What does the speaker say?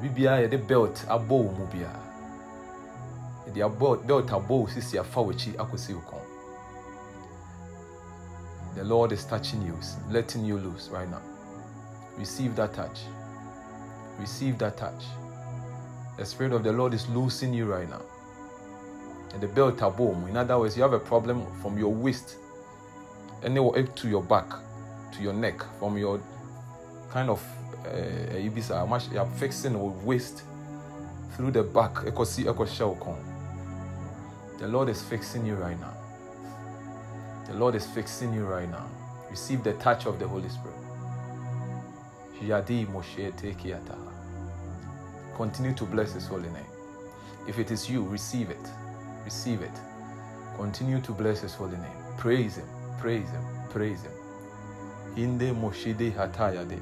bibiara yɛde belt abɔ wo mu biara yɛde belt abɔ wo sisi afa w'akyi akɔsi kɔn. The lord is touching you letting you loose right now. Receive that touch. Receive that touch. The spirit of the lord is loosing you right now. And the belt abɔ mu. In other words you have a problem from your waist anywhere to your back to your neck from your kind of uh, you be how much you're fixing your waist through the back the lord is fixing you right now. The lord is fixing you right now. Receive the touch of the holy spirit. Continue to bless his holy name. If it is you receive it. Receive it. Continue to bless his holy name. Praise him. Praise him. Praise him. Inde Moshe de Hatayade.